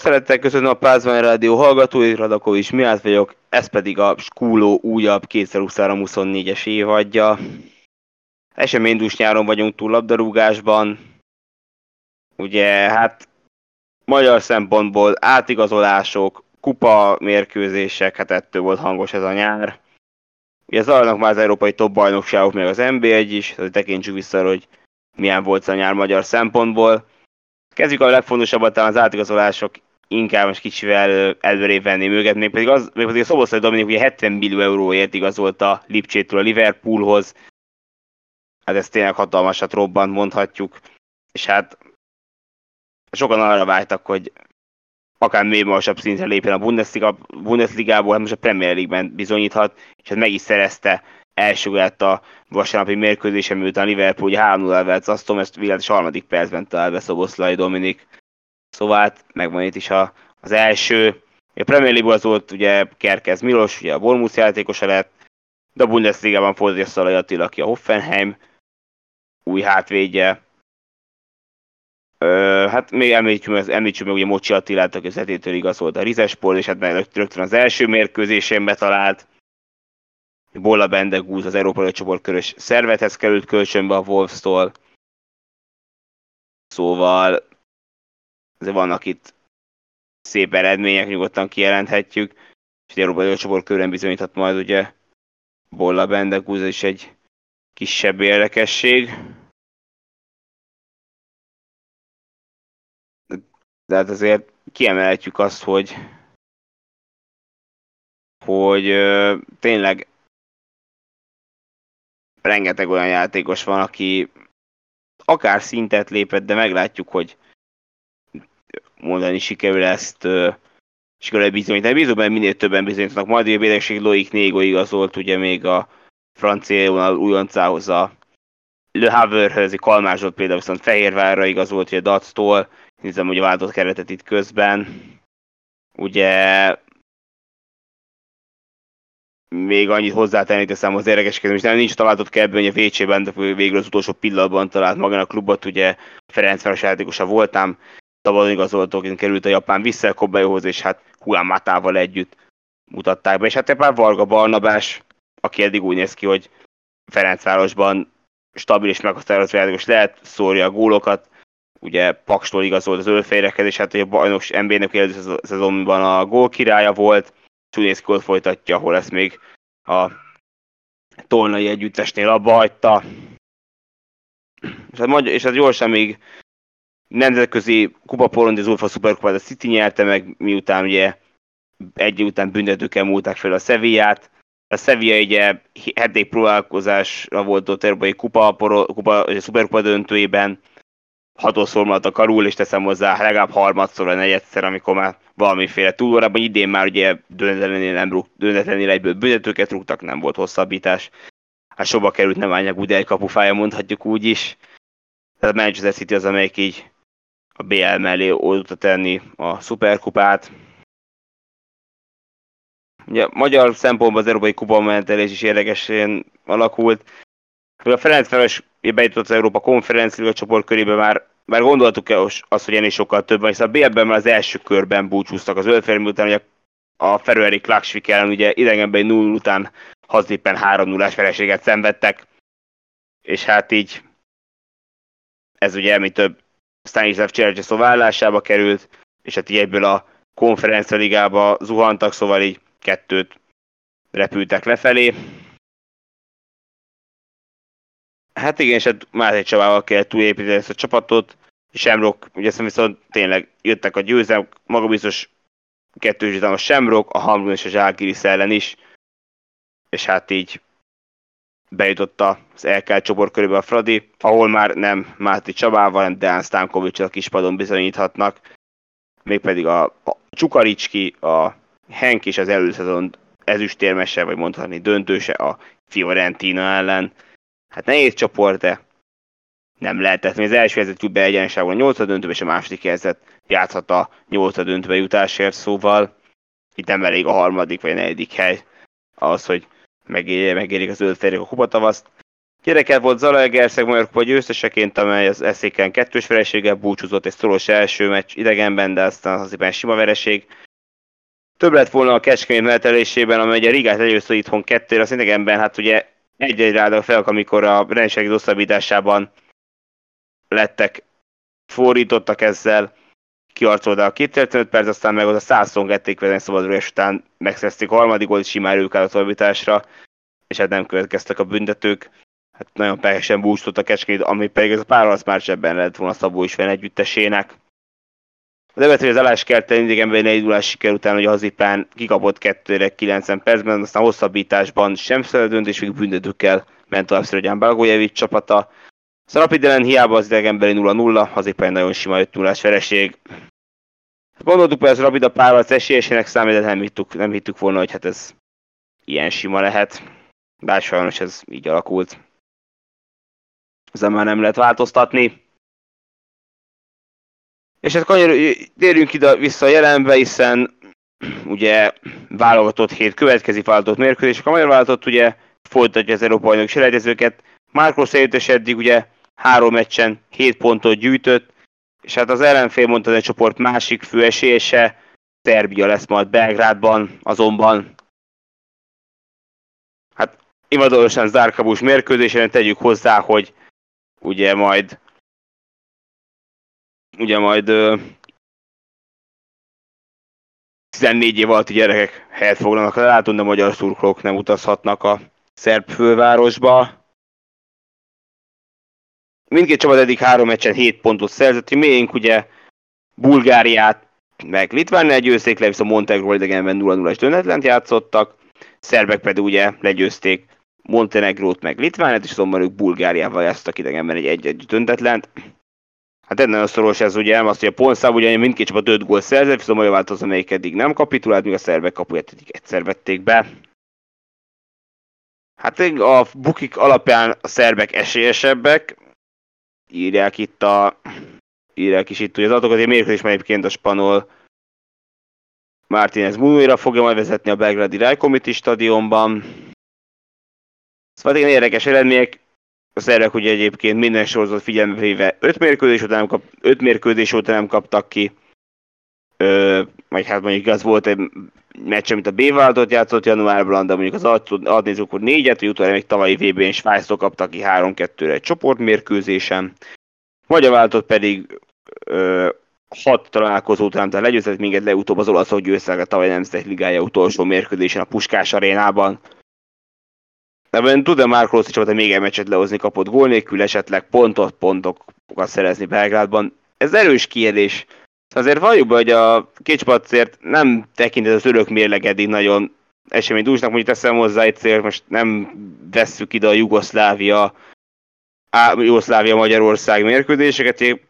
Szeretettel köszönöm a Pázmány Rádió hallgatói, Radakovics Miát vagyok, ez pedig a Skúló újabb 2023-24-es évadja. Eseménydús nyáron vagyunk túl labdarúgásban. Ugye, hát magyar szempontból átigazolások, kupa mérkőzések, hát ettől volt hangos ez a nyár. Ugye zajlanak már az európai top bajnokságok, meg az NB1 is, tehát tekintsük vissza, hogy milyen volt a nyár magyar szempontból. Kezdjük a legfontosabbat, talán az átigazolások inkább most kicsivel előrébb venném őket, még pedig, az, még pedig a Szoboszlai Dominik ugye 70 millió euróért igazolta Lipcsétől a Liverpoolhoz. Hát ez tényleg hatalmasat robbant, mondhatjuk. És hát sokan arra vágytak, hogy akár még magasabb szintre lépjen a Bundesliga, Bundesligából, hát most a Premier League-ben bizonyíthat, és hát meg is szerezte lett a vasárnapi mérkőzésen, miután Liverpool 3-0 vett Aston, ezt világos harmadik percben talál be Szoboszlai Dominik. Szóval hát megvan itt is a, az első. A Premier League az volt ugye Kerkez Milos, ugye a Bormusz játékosa lett, de a Bundesliga-ban fordítja Szalai Attila, aki a Hoffenheim új hátvédje. Ö, hát még említsük, említsük meg ugye Mocsi Attilát, aki zetétől igazolt a Rizespol, és hát rögtön az első mérkőzésén betalált. Bolla Bendegúz az Európai Csoport körös szervethez került kölcsönbe a Wolves-tól. Szóval azért vannak itt szép eredmények, nyugodtan kijelenthetjük, és az Európai Csoport körön bizonyíthat majd ugye Bolla Bendegúz is egy kisebb érdekesség. De hát azért kiemelhetjük azt, hogy hogy ö, tényleg rengeteg olyan játékos van, aki akár szintet lépett, de meglátjuk, hogy mondani sikerül ezt sikerül bizonyítani. Bízom benne minél többen bizonyítanak. Majd a béregség Loic Négo igazolt ugye még a francia újoncához a Le Haverhöz, Kalmázsot például viszont Fehérvárra igazolt, ugye Dactól, hiszem, hogy váltott keretet itt közben. Ugye még annyit hozzátenni teszem az érdekeskedő, és nem nincs találatot kell hogy a WC-ben, de végül az utolsó pillanatban talált magának a klubot, ugye Ferencváros játékosa voltam, szabadon igazoltóként került a japán vissza a Kobejóhoz, és hát Juan Matával együtt mutatták be, és hát pár Varga Barnabás, aki eddig úgy néz ki, hogy Ferencvárosban stabil és meghatározó játékos lehet, szórja a gólokat, ugye Pakstól igazolt az ölfejrekhez, és hát a bajnok MB-nek előző szezonban a gól királya volt, Csunészkót folytatja, ahol ezt még a tolnai együttesnél abba hagyta. És hát, és hát gyorsan még nemzetközi kupa Polondi Zulfa Superkupát a City nyerte meg, miután ugye egy után büntetőkkel múlták fel a Sevillát. A Sevilla ugye heték próbálkozásra volt ott európai kupa, kupa, a szuperkupa döntőjében, hatodszor a karul, és teszem hozzá legalább harmadszor, vagy negyedszer, amikor már valamiféle túlórában. Idén már ugye döntetlenül, nem rúg, döntetlenül egyből büntetőket rúgtak, nem volt hosszabbítás. Hát soba került nem állják Budel kapufája, mondhatjuk úgy is. Tehát a Manchester City az, amelyik így a BL mellé oldta tenni a szuperkupát. Ugye, magyar szempontból az Európai Kupa mentelés is érdekesen alakult. A Ferencváros bejutott az Európa Konferencia csoport körébe már már gondoltuk -e azt, hogy ennél sokkal több van, hiszen a BL-ben már az első körben búcsúztak az ölférmi után, ugye a Ferőeri Klaksvik ellen ugye idegenben 0 után hazléppen 3 0 vereséget szenvedtek, és hát így ez ugye mi több Stanislav Csercseszó vállásába került, és hát így ebből a konferencia ligába zuhantak, szóval így kettőt repültek lefelé. Hát igen, és hát Máté Csabával kell túlépíteni ezt a csapatot. Semrok, ugye viszont tényleg jöttek a győzelmek, magabiztos kettős a Semrok, a Hamrun és a Zsákiris ellen is, és hát így bejutott az LK csoport körébe a Fradi, ahol már nem Máté Csabával, hanem Deán Stankovics a kispadon bizonyíthatnak, mégpedig a, a Csukaricski, a Henk és az előszezon ezüstérmese, vagy mondhatni döntőse a Fiorentina ellen. Hát nehéz csoport, de nem lehetett. Az első helyzet jut be egyenságban a nyolcad döntőbe, és a második helyzet játszhat a nyolcad döntőbe jutásért, szóval itt nem elég a harmadik vagy a negyedik hely az, hogy megéri, megérik az zöld a kupatavaszt. Gyereket volt Zalaegerszeg Magyar Kupa győzteseként, amely az eszéken kettős vereséggel búcsúzott egy szoros első meccs idegenben, de aztán az éppen sima vereség. Több lett volna a Kecskemét menetelésében, amely a Rigát legyőzte itthon kettőre, az idegenben hát ugye egy-egy ráda fel, amikor a rendségi hosszabbításában lettek fordítottak ezzel, kiarcolta a 215 perc, aztán meg az a 122 kvezen szabadulás után megszerezték a harmadik gólt, simán ők a továbbításra, és hát nem következtek a büntetők. Hát nagyon pehesen búcsúzott a kecskét, ami pedig ez a pár már ebben lett volna Szabó is együttesének. Az evet, hogy az Aláskerte idegenben egy indulás siker után, hogy az ipán kikapott 2 90 percben, aztán hosszabbításban sem szeret és még büntetőkkel ment tovább Szeregyán Balgójevics csapata. A Rapid ellen hiába az idegenbeli 0-0, az éppen nagyon sima 5 0 vereség. Gondoltuk, hogy ez Rapid a párharc esélyesének számít, de nem hittük, nem hittük volna, hogy hát ez ilyen sima lehet. Bár sajnos ez így alakult. Ezen már nem lehet változtatni. És hát kanyar, térjünk ide vissza a jelenbe, hiszen ugye válogatott hét következik válogatott mérkőzés. A magyar válogatott ugye folytatja az Európai Bajnok selejtezőket. Márkó Szerűtes eddig ugye három meccsen hét pontot gyűjtött, és hát az ellenfél mondta, a csoport másik fő esélyese, Szerbia lesz majd Belgrádban, azonban hát ivadalosan zárkabús mérkőzésen tegyük hozzá, hogy ugye majd ugye majd ö, 14 év alatti gyerekek helyet foglalnak a látón, de magyar szurkolók nem utazhatnak a szerb fővárosba. Mindkét csapat eddig három meccsen 7 pontot szerzett, miénk ugye Bulgáriát meg Litvánia győzték le, viszont Montenegro idegenben 0-0-es dönetlent játszottak, szerbek pedig ugye legyőzték Montenegrót meg Litvániát, és azonban ők Bulgáriával játszottak idegenben egy egy-egy döntetlent. Hát ennél a szoros ez ugye, azt, hogy a pontszám ugye mindkét csapat 5 gól szerzett, viszont olyan változó, amelyik eddig nem kapitulált, míg a szerbek kapuját eddig egyszer vették be. Hát a bukik alapján a szerbek esélyesebbek, írják itt a írják is itt hogy az adatokat, egy mérkőzés egyébként a spanol Martínez Munuira fogja majd vezetni a Belgradi Rajkomiti stadionban. Szóval igen érdekes eredmények, a szervek ugye egyébként minden sorozat figyelembe véve 5 mérkőzés után nem, kap, 5 mérkőzés után nem kaptak ki. Ö, vagy hát mondjuk az volt egy meccs, amit a b váltot játszott januárban, de mondjuk az ad nézzük, akkor négyet, hogy utána még tavalyi VB-n Svájctól kaptak ki 3-2-re egy csoportmérkőzésen. Magyar váltott pedig ö, hat találkozó után, tehát legyőzett minket leutóbb az olaszok győztek a tavaly Nemzetek Ligája utolsó mérkőzésen a Puskás arénában. Ebben tud-e Mark Rossi csapata még egy meccset lehozni kapott gól nélkül, esetleg pontot, pontokat szerezni Belgrádban? Ez erős kérdés. Azért valljuk be, hogy a azért nem tekintet az örök mérleg eddig nagyon esemény. Dúsnak, mondjuk teszem hozzá egyszer, most nem vesszük ide a Jugoszlávia, Jugoszlávia Magyarország mérkőzéseket,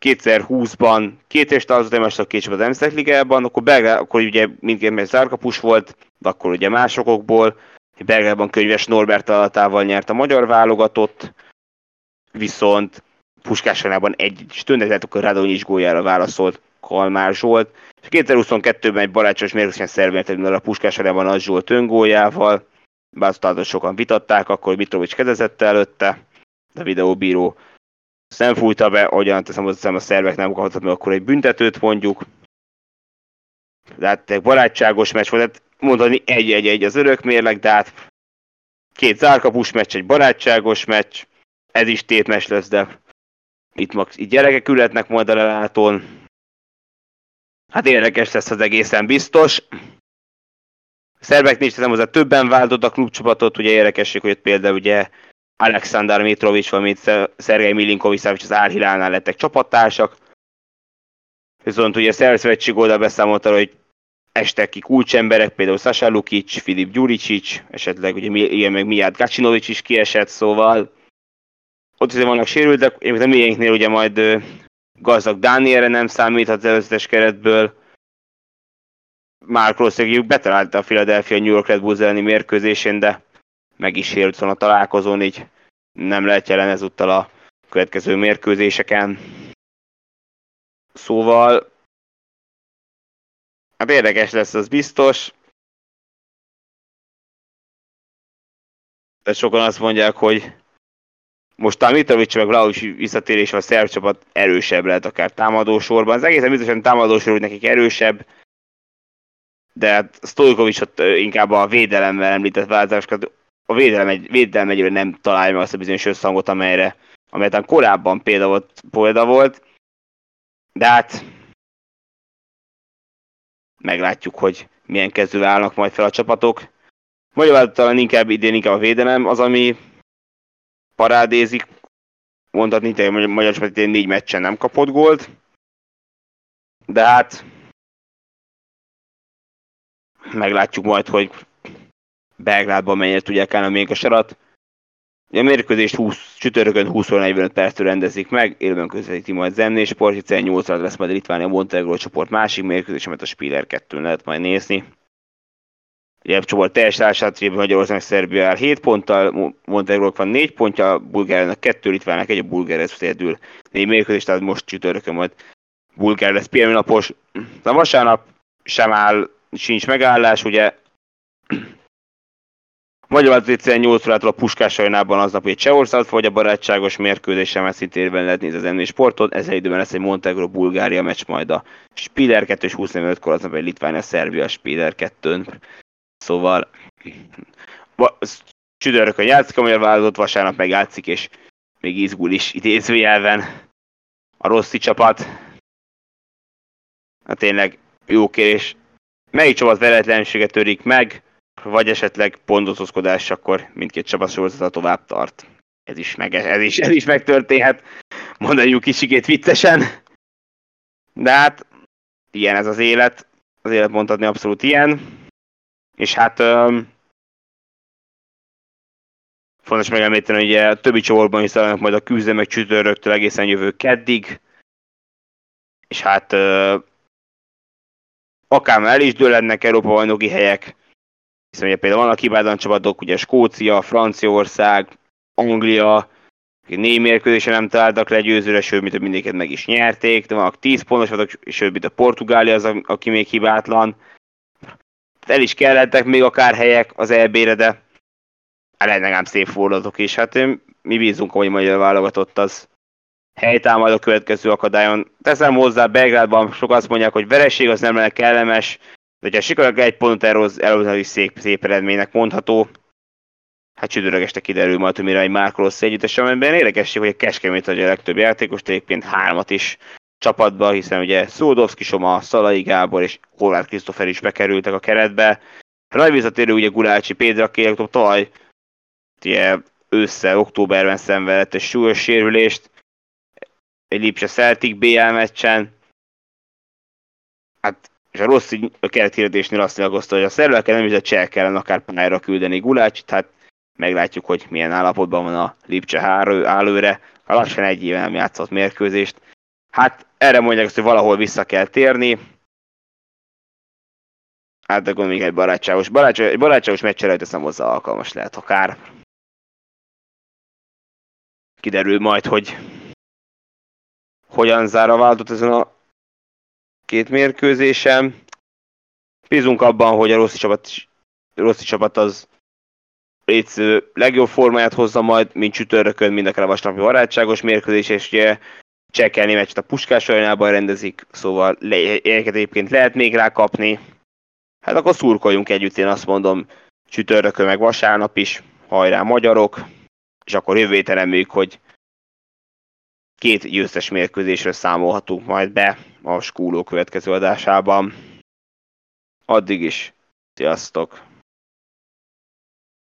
2020-ban két és találkozott a két csapat a Nemzetek Ligában, akkor, Belgrád, akkor ugye mindkét meccs zárkapus volt, akkor ugye másokból, Belgrádban könyves Norbert alatával nyert a magyar válogatott, viszont Puskásánában egy tűnhetett, akkor Radonyics góljára válaszolt Kalmár Zsolt, és 2022-ben egy barátságos mérkőzésen szervezett a Puskásánában az Zsolt öngóljával, bár sokan vitatták, akkor Mitrovic kedezette előtte, de a videóbíró nem fújta be, ahogyan teszem hozzá, a szervek nem kaphatnak meg akkor egy büntetőt mondjuk. De hát egy barátságos meccs volt, hát mondani egy-egy-egy az örök mérleg, de hát két zárkapus meccs, egy barátságos meccs, ez is tétmes lesz, de itt, max, itt gyerekek ületnek majd a lelátón. Hát érdekes lesz az egészen biztos. A szerveknél is teszem hozzá, többen váltott a klubcsapatot, ugye érdekesség, hogy például ugye Alexander Mitrovic, valamint Szergei Milinkovic, az Árhilánál lettek csapattársak. Viszont ugye a Szerszövetség oldal beszámolt arra, hogy estek ki kulcsemberek, például Sasa Lukic, Filip Gyuricic, esetleg ugye ilyen meg Miját Gacinovic is kiesett, szóval ott azért vannak sérültek, én a miénknél ugye majd gazdag Dánielre nem számíthat az előzetes keretből. Mark Rossi betalálta a Philadelphia New York Red Bulls elleni mérkőzésén, de meg is sérült a találkozón, így nem lehet jelen ezúttal a következő mérkőzéseken. Szóval hát érdekes lesz, az biztos. De sokan azt mondják, hogy most talán Mitrovic meg Vlaovic visszatérés a szerb csapat erősebb lehet akár támadósorban. Az egészen biztosan támadósor, hogy nekik erősebb, de hát Stojkovic inkább a védelemmel említett változásokat, a védelem, egy, védelem egyre nem találja meg azt a bizonyos összhangot, amelyre, amelyet korábban példa volt, példa volt, de hát meglátjuk, hogy milyen kezdővel állnak majd fel a csapatok. Magyarul talán inkább idén inkább a védelem az, ami parádézik. Mondhatni, hogy magyar csapat négy meccsen nem kapott gólt. De hát meglátjuk majd, hogy Belgrádban mennyire tudják állni még a sarat. A mérkőzést 20, csütörtökön 20-45 perctől rendezik meg, élőben közvetíti majd Zenné Sport, hiszen 8 lesz majd Litvánia Montenegro csoport másik mérkőzés, amit a Spiller 2 lehet majd nézni. Ugye a csoport teljes társadalmi Magyarország Szerbia áll 7 ponttal, Montenegro van 4 pontja, Bulgáriának 2, Litvának egy, a Bulgár ez egyedül 4 mérkőzés, tehát most csütörtökön majd Bulgár lesz napos. A vasárnap sem áll, sincs megállás, ugye Magyar egyszerűen 8 órától a Puskás sajnában aznap egy Csehország vagy a barátságos mérkőzésen, mert szintén lehet nézni az sportot. Ezzel időben lesz egy Montenegro Bulgária meccs, majd a Spiller 2 és 25-kor aznap egy Litvánia Szerbia Spiller 2 Szóval csütörtökön játszik a magyar válogatott, vasárnap meg és még izgul is idézőjelven a Rossi csapat. Hát tényleg jó kérés. Melyik csapat veletlenséget törik meg, vagy esetleg pontozózkodás, akkor mindkét csapat sorozata tovább tart. Ez is, meg, ez is, ez is megtörténhet, mondjuk kicsikét viccesen. De hát ilyen ez az élet, az élet mondhatni abszolút ilyen. És hát um, fontos megemlíteni, hogy a többi csoportban is majd a küzdelmek csütöröktől egészen jövő keddig. És hát uh, akár el is dőlennek Európa bajnoki helyek, hiszen ugye például vannak hibátlan csapatok, ugye Skócia, Franciaország, Anglia, négy mérkőzése nem találtak le győzőre, sőt, mint mindéket meg is nyerték, de vannak 10 pontos sőt, mint a Portugália az, aki még hibátlan. El is kellettek még akár helyek az EB-re, de hát legalább szép fordulatok is. Hát mi bízunk, hogy magyar válogatott az helytámad a következő akadályon. Teszem hozzá, Belgrádban sok azt mondják, hogy vereség az nem lenne kellemes, de hogyha sikerül egy pontot elhozni, is szép, szép eredménynek mondható. Hát csütörtök este kiderül majd, hogy mire egy Márko Rossi együttes, amiben érdekesség, hogy a Keskemét adja a legtöbb játékos, egyébként hármat is csapatba, hiszen ugye Szódowski, Soma, Szalai Gábor és Horváth Krisztofer is bekerültek a keretbe. A nagy visszatérő ugye Gulácsi Péter, aki tavaly ugye össze októberben szenvedett egy súlyos sérülést, egy Lipse Celtic BL meccsen. Hát és a rossz a kerethirdetésnél azt nyilatkozta, hogy a szervekkel nem is a cseh kellene akár pályára küldeni Gulácsit, hát meglátjuk, hogy milyen állapotban van a Lipcse állőre. A lassan egy éve nem játszott mérkőzést. Hát erre mondják azt, hogy valahol vissza kell térni. Hát de gondolom, egy barátságos, barátságos, egy barátságos meccsere teszem hozzá alkalmas lehet akár. Kiderül majd, hogy hogyan zár a váltott ezen a két mérkőzésem. Bízunk abban, hogy a rossz csapat, rossz csapat az létsző legjobb formáját hozza majd, mint csütörtökön, mind a vasárnapi barátságos mérkőzés, és ugye csekkelni meccset a Puskás aranyában rendezik, szóval ilyeneket egyébként lehet még rá kapni. Hát akkor szurkoljunk együtt, én azt mondom, csütörtökön meg vasárnap is, hajrá magyarok, és akkor jövő reméljük, hogy két győztes mérkőzésről számolhatunk majd be a skúló következő adásában. Addig is, sziasztok!